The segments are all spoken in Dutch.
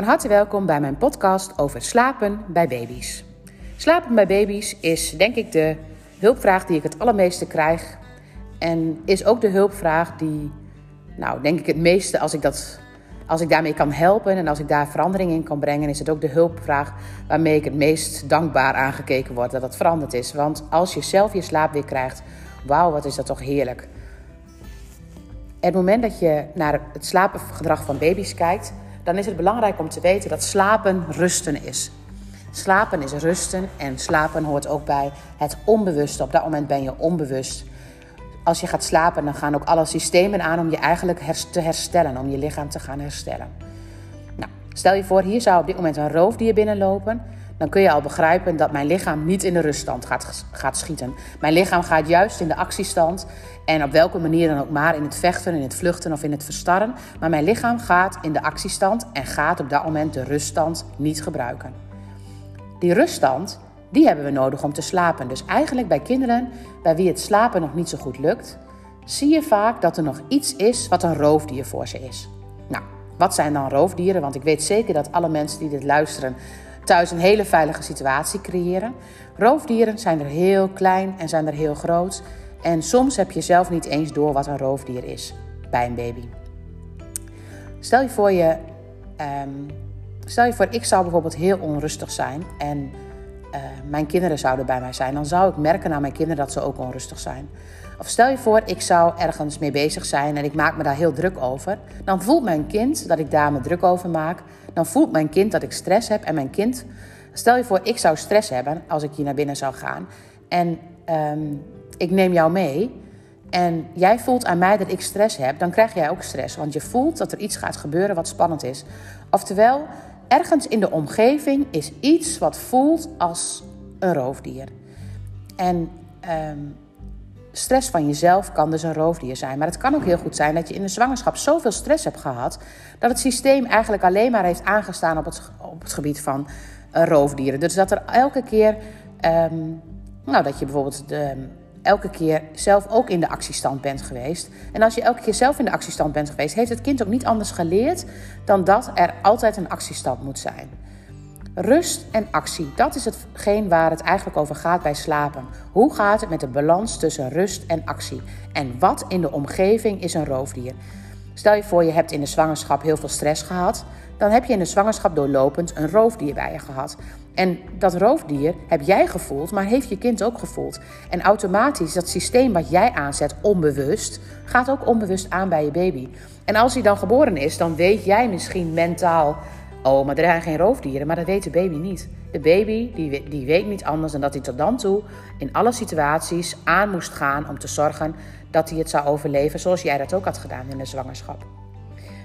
Van harte welkom bij mijn podcast over slapen bij baby's. Slapen bij baby's is denk ik de hulpvraag die ik het allermeeste krijg. En is ook de hulpvraag die, nou denk ik het meeste als ik, dat, als ik daarmee kan helpen en als ik daar verandering in kan brengen, is het ook de hulpvraag waarmee ik het meest dankbaar aangekeken word dat het veranderd is. Want als je zelf je slaap weer krijgt, wauw wat is dat toch heerlijk. Het moment dat je naar het slapengedrag van baby's kijkt, dan is het belangrijk om te weten dat slapen rusten is. Slapen is rusten en slapen hoort ook bij het onbewuste. Op dat moment ben je onbewust. Als je gaat slapen, dan gaan ook alle systemen aan om je eigenlijk te herstellen, om je lichaam te gaan herstellen. Nou, stel je voor, hier zou op dit moment een roofdier binnenlopen dan kun je al begrijpen dat mijn lichaam niet in de ruststand gaat, gaat schieten. Mijn lichaam gaat juist in de actiestand en op welke manier dan ook maar in het vechten, in het vluchten of in het verstarren. Maar mijn lichaam gaat in de actiestand en gaat op dat moment de ruststand niet gebruiken. Die ruststand, die hebben we nodig om te slapen. Dus eigenlijk bij kinderen bij wie het slapen nog niet zo goed lukt, zie je vaak dat er nog iets is wat een roofdier voor ze is. Nou, wat zijn dan roofdieren? Want ik weet zeker dat alle mensen die dit luisteren thuis een hele veilige situatie creëren. Roofdieren zijn er heel klein en zijn er heel groot. En soms heb je zelf niet eens door wat een roofdier is bij een baby. Stel je voor, je, ehm, stel je voor ik zou bijvoorbeeld heel onrustig zijn en uh, mijn kinderen zouden bij mij zijn. Dan zou ik merken aan mijn kinderen dat ze ook onrustig zijn. Of stel je voor, ik zou ergens mee bezig zijn en ik maak me daar heel druk over. Dan voelt mijn kind dat ik daar me druk over maak. Dan voelt mijn kind dat ik stress heb. En mijn kind, stel je voor, ik zou stress hebben als ik hier naar binnen zou gaan. En um, ik neem jou mee. En jij voelt aan mij dat ik stress heb, dan krijg jij ook stress. Want je voelt dat er iets gaat gebeuren wat spannend is. Oftewel, ergens in de omgeving is iets wat voelt als een roofdier. En um, stress van jezelf kan dus een roofdier zijn. Maar het kan ook heel goed zijn dat je in de zwangerschap zoveel stress hebt gehad. dat het systeem eigenlijk alleen maar heeft aangestaan op het, op het gebied van uh, roofdieren. Dus dat er elke keer. Um, nou, dat je bijvoorbeeld de, elke keer zelf ook in de actiestand bent geweest. En als je elke keer zelf in de actiestand bent geweest, heeft het kind ook niet anders geleerd dan dat er altijd een actiestand moet zijn. Rust en actie, dat is hetgeen waar het eigenlijk over gaat bij slapen. Hoe gaat het met de balans tussen rust en actie? En wat in de omgeving is een roofdier? Stel je voor je hebt in de zwangerschap heel veel stress gehad, dan heb je in de zwangerschap doorlopend een roofdier bij je gehad. En dat roofdier heb jij gevoeld, maar heeft je kind ook gevoeld. En automatisch, dat systeem wat jij aanzet, onbewust, gaat ook onbewust aan bij je baby. En als hij dan geboren is, dan weet jij misschien mentaal Oh, maar er zijn geen roofdieren, maar dat weet de baby niet. De baby die, die weet niet anders dan dat hij tot dan toe in alle situaties aan moest gaan om te zorgen dat hij het zou overleven, zoals jij dat ook had gedaan in de zwangerschap.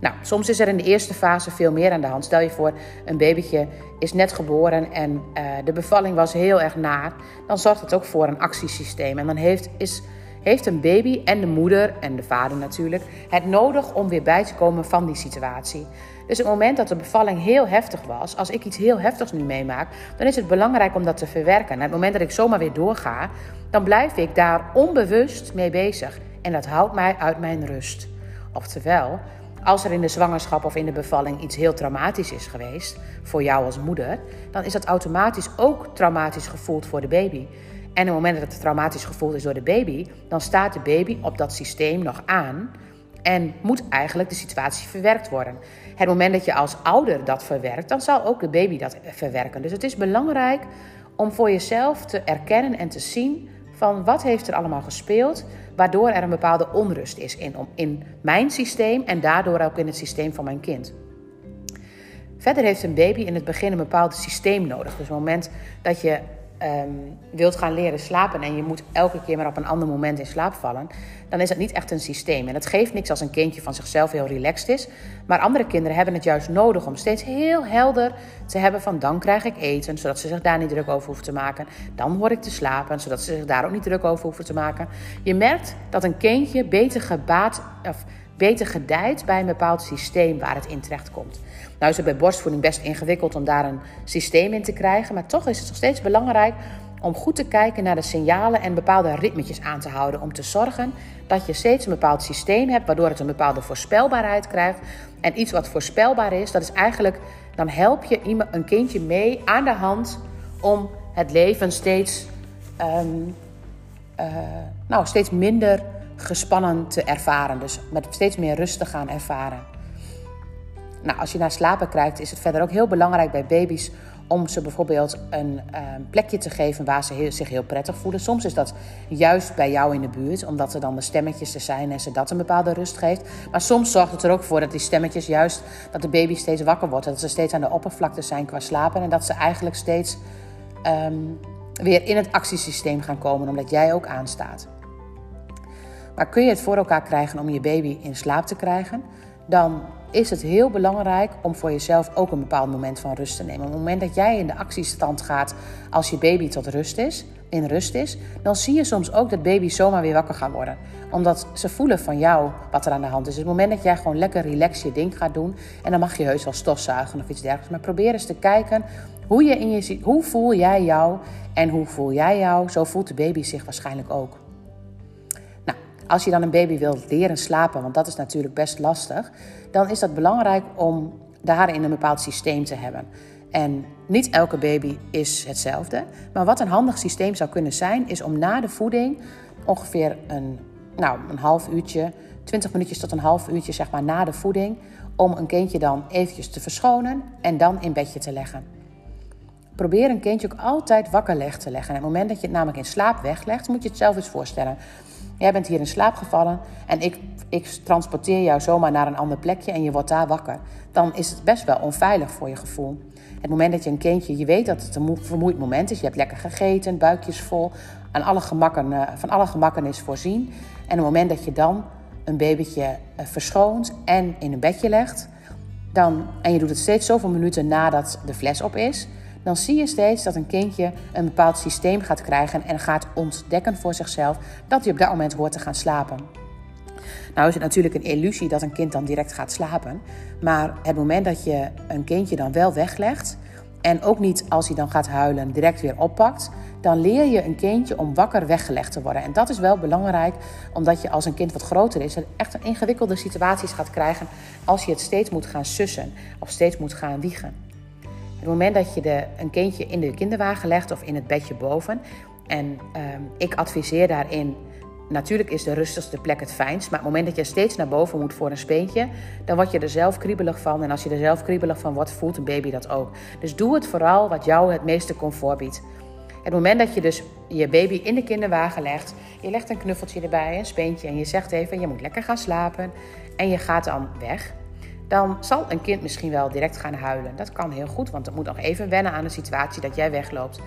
Nou, soms is er in de eerste fase veel meer aan de hand. Stel je voor, een babytje is net geboren en uh, de bevalling was heel erg naar. Dan zorgt het ook voor een actiesysteem. En dan heeft, is, heeft een baby en de moeder en de vader natuurlijk het nodig om weer bij te komen van die situatie. Dus het moment dat de bevalling heel heftig was, als ik iets heel heftigs nu meemaak, dan is het belangrijk om dat te verwerken. En het moment dat ik zomaar weer doorga, dan blijf ik daar onbewust mee bezig. En dat houdt mij uit mijn rust. Oftewel, als er in de zwangerschap of in de bevalling iets heel traumatisch is geweest voor jou als moeder, dan is dat automatisch ook traumatisch gevoeld voor de baby. En op het moment dat het traumatisch gevoeld is door de baby, dan staat de baby op dat systeem nog aan en moet eigenlijk de situatie verwerkt worden. Het moment dat je als ouder dat verwerkt, dan zal ook de baby dat verwerken. Dus het is belangrijk om voor jezelf te erkennen en te zien van wat heeft er allemaal gespeeld, waardoor er een bepaalde onrust is in, in mijn systeem en daardoor ook in het systeem van mijn kind. Verder heeft een baby in het begin een bepaald systeem nodig. Dus op het moment dat je um, wilt gaan leren slapen en je moet elke keer maar op een ander moment in slaap vallen, dan is dat niet echt een systeem. En het geeft niks als een kindje van zichzelf heel relaxed is. Maar andere kinderen hebben het juist nodig om steeds heel helder te hebben van dan krijg ik eten, zodat ze zich daar niet druk over hoeven te maken. Dan hoor ik te slapen, zodat ze zich daar ook niet druk over hoeven te maken. Je merkt dat een kindje beter gebaat of beter gedijt bij een bepaald systeem waar het in terecht komt. Nou is het bij borstvoeding best ingewikkeld om daar een systeem in te krijgen, maar toch is het nog steeds belangrijk om goed te kijken naar de signalen en bepaalde ritmetjes aan te houden. Om te zorgen dat je steeds een bepaald systeem hebt, waardoor het een bepaalde voorspelbaarheid krijgt. En iets wat voorspelbaar is, dat is eigenlijk dan help je een kindje mee aan de hand om het leven steeds, ehm, eh, nou, steeds minder gespannen te ervaren. Dus met steeds meer rust te gaan ervaren. Nou, als je naar slapen kijkt, is het verder ook heel belangrijk bij baby's om ze bijvoorbeeld een uh, plekje te geven waar ze zich heel prettig voelen. Soms is dat juist bij jou in de buurt, omdat er dan de stemmetjes er zijn en ze dat een bepaalde rust geeft. Maar soms zorgt het er ook voor dat die stemmetjes juist, dat de baby steeds wakker wordt. Dat ze steeds aan de oppervlakte zijn qua slapen en dat ze eigenlijk steeds um, weer in het actiesysteem gaan komen, omdat jij ook aanstaat. Maar kun je het voor elkaar krijgen om je baby in slaap te krijgen, dan is het heel belangrijk om voor jezelf ook een bepaald moment van rust te nemen. Op het moment dat jij in de actiestand gaat als je baby tot rust is, in rust is, dan zie je soms ook dat baby zomaar weer wakker gaan worden. Omdat ze voelen van jou wat er aan de hand is. Dus het moment dat jij gewoon lekker relax je ding gaat doen, en dan mag je heus wel stofzuigen of iets dergelijks. Maar probeer eens te kijken hoe, je in je, hoe voel jij jou en hoe voel jij jou. Zo voelt de baby zich waarschijnlijk ook. Als je dan een baby wilt leren slapen, want dat is natuurlijk best lastig, dan is dat belangrijk om daarin een bepaald systeem te hebben. En niet elke baby is hetzelfde. Maar wat een handig systeem zou kunnen zijn, is om na de voeding ongeveer een, nou, een half uurtje, 20 minuutjes tot een half uurtje zeg maar, na de voeding, om een kindje dan eventjes te verschonen en dan in bedje te leggen. Probeer een kindje ook altijd wakker leg te leggen. En op het moment dat je het namelijk in slaap weglegt, moet je het zelf eens voorstellen. Jij bent hier in slaap gevallen en ik, ik transporteer jou zomaar naar een ander plekje en je wordt daar wakker. Dan is het best wel onveilig voor je gevoel. Het moment dat je een kindje, je weet dat het een vermoeid moment is. Je hebt lekker gegeten, buikjes vol, aan alle gemakken, eh, van alle gemakken is voorzien. En het moment dat je dan een babytje eh, verschoont en in een bedje legt, dan, en je doet het steeds zoveel minuten nadat de fles op is, dan zie je steeds dat een kindje een bepaald systeem gaat krijgen en gaat ontdekken voor zichzelf dat hij op dat moment hoort te gaan slapen. Nou is het natuurlijk een illusie dat een kind dan direct gaat slapen, maar het moment dat je een kindje dan wel weglegt en ook niet als hij dan gaat huilen direct weer oppakt, dan leer je een kindje om wakker weggelegd te worden. En dat is wel belangrijk, omdat je als een kind wat groter is, echt een ingewikkelde situaties gaat krijgen als je het steeds moet gaan sussen of steeds moet gaan wiegen het moment dat je de, een kindje in de kinderwagen legt of in het bedje boven. En ehm, ik adviseer daarin. Natuurlijk is de rustigste plek het fijnst. Maar op het moment dat je steeds naar boven moet voor een speentje. dan word je er zelf kriebelig van. En als je er zelf kriebelig van wordt, voelt een baby dat ook. Dus doe het vooral wat jou het meeste comfort biedt. Het moment dat je dus je baby in de kinderwagen legt, je legt een knuffeltje erbij, een speentje en je zegt even: je moet lekker gaan slapen. En je gaat dan weg dan zal een kind misschien wel direct gaan huilen. Dat kan heel goed, want het moet nog even wennen aan de situatie dat jij wegloopt.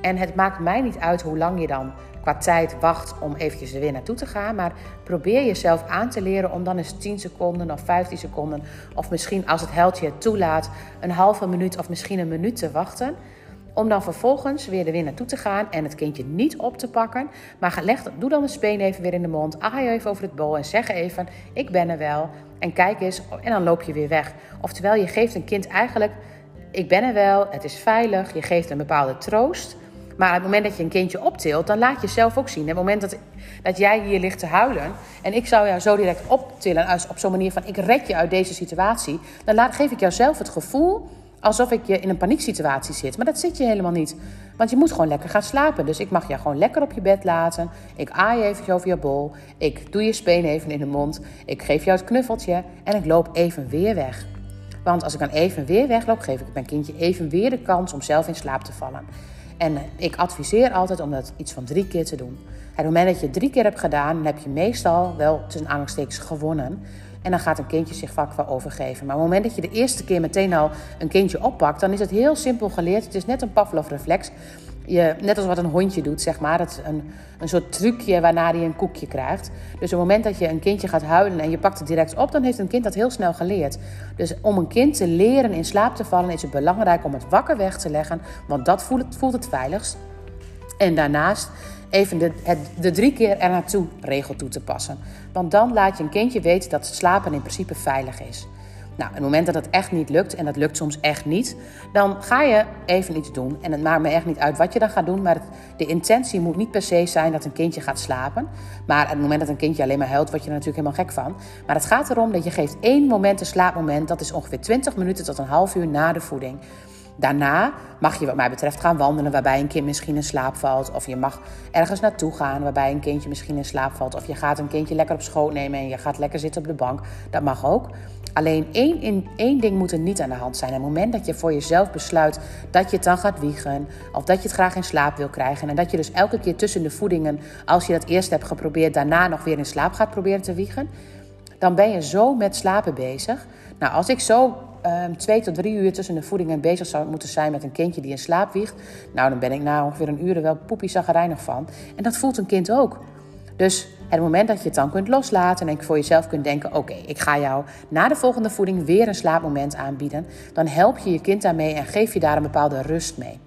En het maakt mij niet uit hoe lang je dan qua tijd wacht om eventjes er weer naartoe te gaan. Maar probeer jezelf aan te leren om dan eens 10 seconden of 15 seconden... of misschien als het heldje het toelaat, een halve minuut of misschien een minuut te wachten... Om dan vervolgens weer er weer naartoe te gaan en het kindje niet op te pakken. Maar leg, doe dan de speen even weer in de mond. Aai even over het bol en zeg even: Ik ben er wel. En kijk eens. En dan loop je weer weg. Oftewel, je geeft een kind eigenlijk: Ik ben er wel. Het is veilig. Je geeft een bepaalde troost. Maar op het moment dat je een kindje optilt, dan laat je zelf ook zien. Op het moment dat, dat jij hier ligt te huilen en ik zou jou zo direct optillen op zo'n manier van ik red je uit deze situatie, dan laat, geef ik jou zelf het gevoel alsof ik je in een panieksituatie zit. Maar dat zit je helemaal niet. Want je moet gewoon lekker gaan slapen. Dus ik mag je gewoon lekker op je bed laten. Ik aai even over je bol. Ik doe je speen even in de mond. Ik geef jou het knuffeltje. En ik loop even weer weg. Want als ik dan even weer wegloop, geef ik mijn kindje even weer de kans om zelf in slaap te vallen. En ik adviseer altijd om dat iets van drie keer te doen. En op het moment dat je drie keer hebt gedaan, dan heb je meestal wel tussen aanhalingstekens gewonnen. En dan gaat een kindje zich vaak wel overgeven. Maar op het moment dat je de eerste keer meteen al een kindje oppakt, dan is het heel simpel geleerd. Het is net een Pavlov-reflex. Je, net als wat een hondje doet, zeg maar. Het een, een soort trucje waarna hij een koekje krijgt. Dus op het moment dat je een kindje gaat huilen en je pakt het direct op, dan heeft een kind dat heel snel geleerd. Dus om een kind te leren in slaap te vallen, is het belangrijk om het wakker weg te leggen. Want dat voelt het, voelt het veiligst. En daarnaast even de, het, de drie keer er naartoe regel toe te passen. Want dan laat je een kindje weten dat slapen in principe veilig is. Nou, het moment dat het echt niet lukt, en dat lukt soms echt niet, dan ga je even iets doen. En het maakt me echt niet uit wat je dan gaat doen, maar de intentie moet niet per se zijn dat een kindje gaat slapen. Maar het moment dat een kindje alleen maar huilt, word je er natuurlijk helemaal gek van. Maar het gaat erom dat je geeft één moment, een slaapmoment, dat is ongeveer 20 minuten tot een half uur na de voeding. Daarna mag je wat mij betreft gaan wandelen waarbij een kind misschien in slaap valt. Of je mag ergens naartoe gaan waarbij een kindje misschien in slaap valt. Of je gaat een kindje lekker op schoot nemen en je gaat lekker zitten op de bank. Dat mag ook. Alleen één, in, één ding moet er niet aan de hand zijn. Het moment dat je voor jezelf besluit dat je het dan gaat wiegen. Of dat je het graag in slaap wil krijgen. En dat je dus elke keer tussen de voedingen, als je dat eerst hebt geprobeerd, daarna nog weer in slaap gaat proberen te wiegen. Dan ben je zo met slapen bezig. Nou, als ik zo um, twee tot drie uur tussen de voedingen bezig zou moeten zijn met een kindje die in slaap wiegt. Nou, dan ben ik na ongeveer een uur er wel poepie zagrijnig van. En dat voelt een kind ook. Dus het moment dat je het dan kunt loslaten en voor jezelf kunt denken: oké, ik ga jou na de volgende voeding weer een slaapmoment aanbieden, dan help je je kind daarmee en geef je daar een bepaalde rust mee.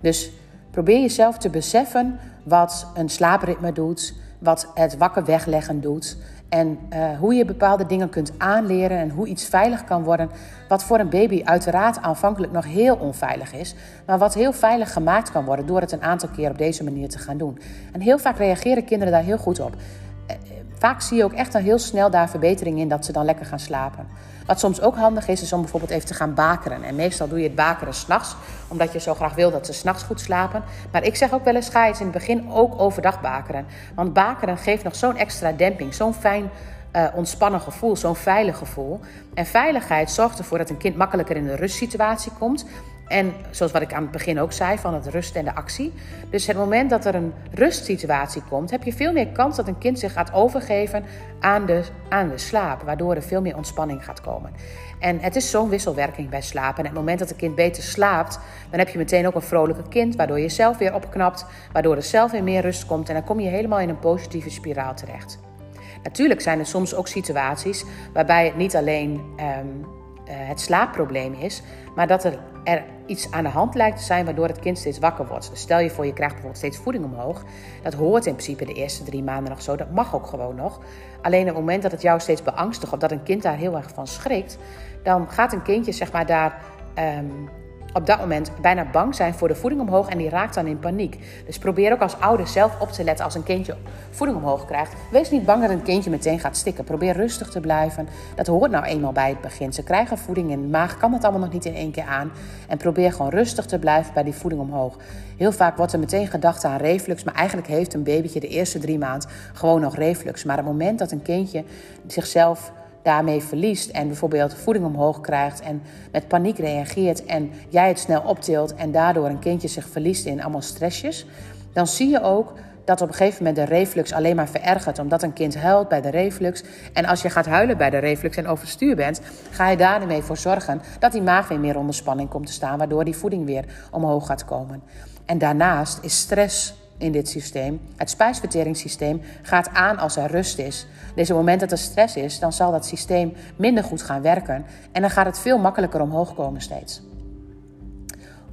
Dus probeer jezelf te beseffen wat een slaapritme doet, wat het wakker wegleggen doet. En uh, hoe je bepaalde dingen kunt aanleren en hoe iets veilig kan worden. Wat voor een baby uiteraard aanvankelijk nog heel onveilig is. Maar wat heel veilig gemaakt kan worden door het een aantal keer op deze manier te gaan doen. En heel vaak reageren kinderen daar heel goed op. Vaak zie je ook echt al heel snel daar verbetering in dat ze dan lekker gaan slapen. Wat soms ook handig is, is om bijvoorbeeld even te gaan bakeren. En meestal doe je het bakeren s'nachts, omdat je zo graag wil dat ze s'nachts goed slapen. Maar ik zeg ook wel eens, ga eens in het begin ook overdag bakeren. Want bakeren geeft nog zo'n extra demping, zo'n fijn uh, ontspannen gevoel, zo'n veilig gevoel. En veiligheid zorgt ervoor dat een kind makkelijker in de rustsituatie komt. En zoals wat ik aan het begin ook zei, van het rust en de actie. Dus het moment dat er een rustsituatie komt, heb je veel meer kans dat een kind zich gaat overgeven aan de, aan de slaap. Waardoor er veel meer ontspanning gaat komen. En het is zo'n wisselwerking bij slapen. En het moment dat een kind beter slaapt, dan heb je meteen ook een vrolijker kind. Waardoor je zelf weer opknapt, waardoor er zelf weer meer rust komt. En dan kom je helemaal in een positieve spiraal terecht. Natuurlijk zijn er soms ook situaties waarbij het niet alleen uh, het slaapprobleem is, maar dat er, iets aan de hand lijkt te zijn waardoor het kind steeds wakker wordt. Dus stel je voor, je krijgt bijvoorbeeld steeds voeding omhoog. Dat hoort in principe de eerste drie maanden nog zo. Dat mag ook gewoon nog. Alleen op het moment dat het jou steeds beangstigt of dat een kind daar heel erg van schrikt, dan gaat een kindje zeg maar daar. Um, op dat moment bijna bang zijn voor de voeding omhoog en die raakt dan in paniek. Dus probeer ook als ouder zelf op te letten als een kindje voeding omhoog krijgt. Wees niet bang dat een kindje meteen gaat stikken. Probeer rustig te blijven. Dat hoort nou eenmaal bij het begin. Ze krijgen voeding in de maag, kan het allemaal nog niet in één keer aan. En probeer gewoon rustig te blijven bij die voeding omhoog. Heel vaak wordt er meteen gedacht aan reflux, maar eigenlijk heeft een babytje de eerste drie maanden gewoon nog reflux. Maar op het moment dat een kindje zichzelf daarmee verliest en bijvoorbeeld voeding omhoog krijgt en met paniek reageert en jij het snel optilt en daardoor een kindje zich verliest in allemaal stressjes, dan zie je ook dat op een gegeven moment de reflux alleen maar verergert. Omdat een kind huilt bij de reflux. En als je gaat huilen bij de reflux en overstuur bent, ga je daarmee voor zorgen dat die maag weer meer onder spanning komt te staan, waardoor die voeding weer omhoog gaat komen. En daarnaast is stress in dit systeem. Het spijsverteringssysteem gaat aan als er rust is. Dus op het moment dat er stress is, dan zal dat systeem minder goed gaan werken. En dan gaat het veel makkelijker omhoog komen steeds.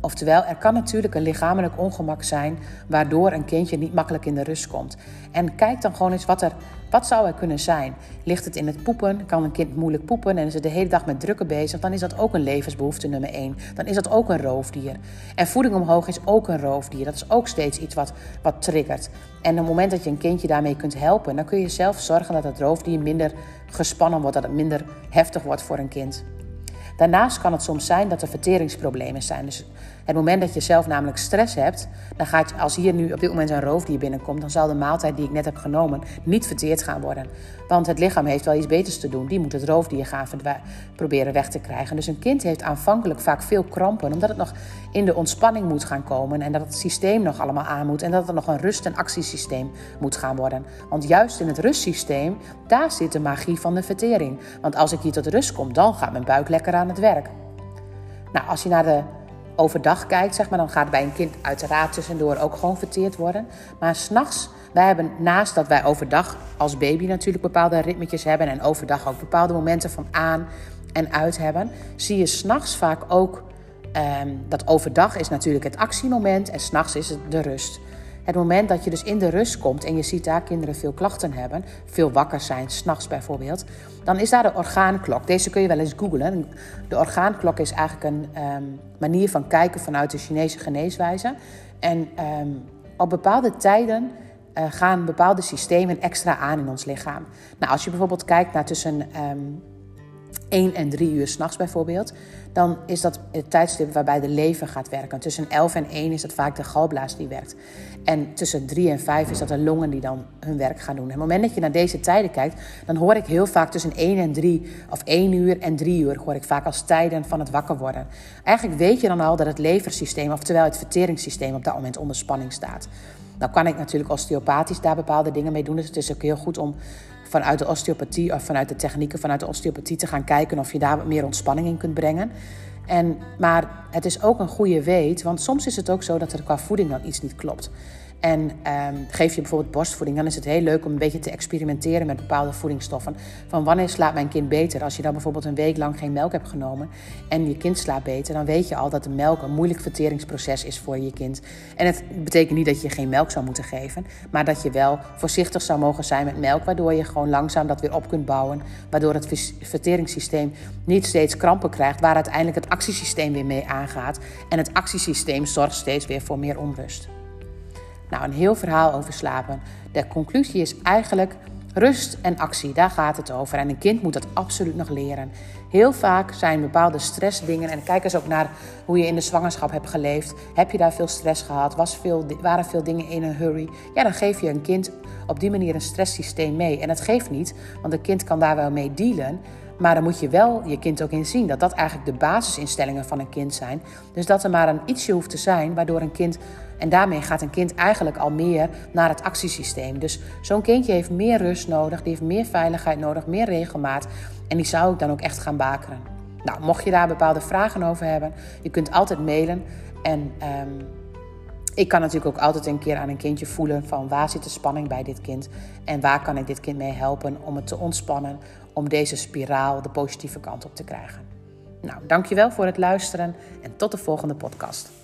Oftewel, er kan natuurlijk een lichamelijk ongemak zijn waardoor een kindje niet makkelijk in de rust komt. En kijk dan gewoon eens wat er, wat zou er kunnen zijn. Ligt het in het poepen? Kan een kind moeilijk poepen en is het de hele dag met drukken bezig? Dan is dat ook een levensbehoefte nummer één. Dan is dat ook een roofdier. En voeding omhoog is ook een roofdier. Dat is ook steeds iets wat, wat triggert. En op het moment dat je een kindje daarmee kunt helpen, dan kun je zelf zorgen dat het roofdier minder gespannen wordt, dat het minder heftig wordt voor een kind. Daarnaast kan het soms zijn dat er verteringsproblemen zijn. Dus het moment dat je zelf namelijk stress hebt, dan gaat als hier nu op dit moment een roofdier binnenkomt, dan zal de maaltijd die ik net heb genomen niet verteerd gaan worden. Want het lichaam heeft wel iets beters te doen. Die moet het roofdier gaan proberen weg te krijgen. Dus een kind heeft aanvankelijk vaak veel krampen, omdat het nog in de ontspanning moet gaan komen en dat het systeem nog allemaal aan moet en dat er nog een rust- en actiesysteem moet gaan worden. Want juist in het rustsysteem, daar zit de magie van de vertering. Want als ik hier tot rust kom, dan gaat mijn buik lekker aan het werk. Nou, als je naar de overdag kijkt, zeg maar, dan gaat bij een kind uiteraard tussendoor ook gewoon verteerd worden. Maar s'nachts, wij hebben naast dat wij overdag als baby natuurlijk bepaalde ritmetjes hebben en overdag ook bepaalde momenten van aan en uit hebben, zie je s'nachts vaak ook um, dat overdag is natuurlijk het actiemoment en s'nachts is het de rust. Het moment dat je dus in de rust komt en je ziet daar kinderen veel klachten hebben, veel wakker zijn, s'nachts bijvoorbeeld, dan is daar de orgaanklok. Deze kun je wel eens googlen. De orgaanklok is eigenlijk een ehm, manier van kijken vanuit de Chinese geneeswijze. En ehm, op bepaalde tijden uh, gaan bepaalde systemen extra aan in ons lichaam. Nou, als je bijvoorbeeld kijkt naar tussen ehm, 1 en 3 uur s'nachts bijvoorbeeld, dan is dat het tijdstip waarbij de lever gaat werken. Tussen 11 en 1 is dat vaak de galblaas die werkt. En tussen 3 en 5 is dat de longen die dan hun werk gaan doen. En op het moment dat je naar deze tijden kijkt, dan hoor ik heel vaak tussen 1 en 3, of 1 uur en 3 uur, hoor ik vaak als tijden van het wakker worden. Eigenlijk weet je dan al dat het leversysteem, oftewel het verteringssysteem, op dat moment onder spanning staat. Nou kan ik natuurlijk osteopathisch daar bepaalde dingen mee doen. Dus het is ook heel goed om vanuit de osteopathie of vanuit de technieken vanuit de osteopathie te gaan kijken of je daar wat meer ontspanning in kunt brengen. En, maar het is ook een goede weet, want soms is het ook zo dat er qua voeding dan iets niet klopt. En um, geef je bijvoorbeeld borstvoeding, dan is het heel leuk om een beetje te experimenteren met bepaalde voedingsstoffen. Van wanneer slaapt mijn kind beter? Als je dan bijvoorbeeld een week lang geen melk hebt genomen en je kind slaapt beter, dan weet je al dat de melk een moeilijk verteringsproces is voor je kind. En het betekent niet dat je geen melk zou moeten geven, maar dat je wel voorzichtig zou mogen zijn met melk, waardoor je gewoon langzaam dat weer op kunt bouwen. Waardoor het verteringssysteem niet steeds krampen krijgt, waar uiteindelijk het actiesysteem weer mee aangaat. En het actiesysteem zorgt steeds weer voor meer onrust. Nou, een heel verhaal over slapen. De conclusie is eigenlijk rust en actie. Daar gaat het over. En een kind moet dat absoluut nog leren. Heel vaak zijn bepaalde stressdingen. En kijk eens ook naar hoe je in de zwangerschap hebt geleefd. Heb je daar veel stress gehad? Was veel, waren veel dingen in een hurry? Ja, dan geef je een kind op die manier een stresssysteem mee. En dat geeft niet, want een kind kan daar wel mee dealen. Maar dan moet je wel je kind ook in zien dat dat eigenlijk de basisinstellingen van een kind zijn. Dus dat er maar een ietsje hoeft te zijn waardoor een kind. En daarmee gaat een kind eigenlijk al meer naar het actiesysteem. Dus zo'n kindje heeft meer rust nodig, die heeft meer veiligheid nodig, meer regelmaat. En die zou ik dan ook echt gaan bakeren. Nou, mocht je daar bepaalde vragen over hebben, je kunt altijd mailen. En um, ik kan natuurlijk ook altijd een keer aan een kindje voelen van waar zit de spanning bij dit kind en waar kan ik dit kind mee helpen om het te ontspannen, om deze spiraal de positieve kant op te krijgen. Nou, dankjewel voor het luisteren en tot de volgende podcast.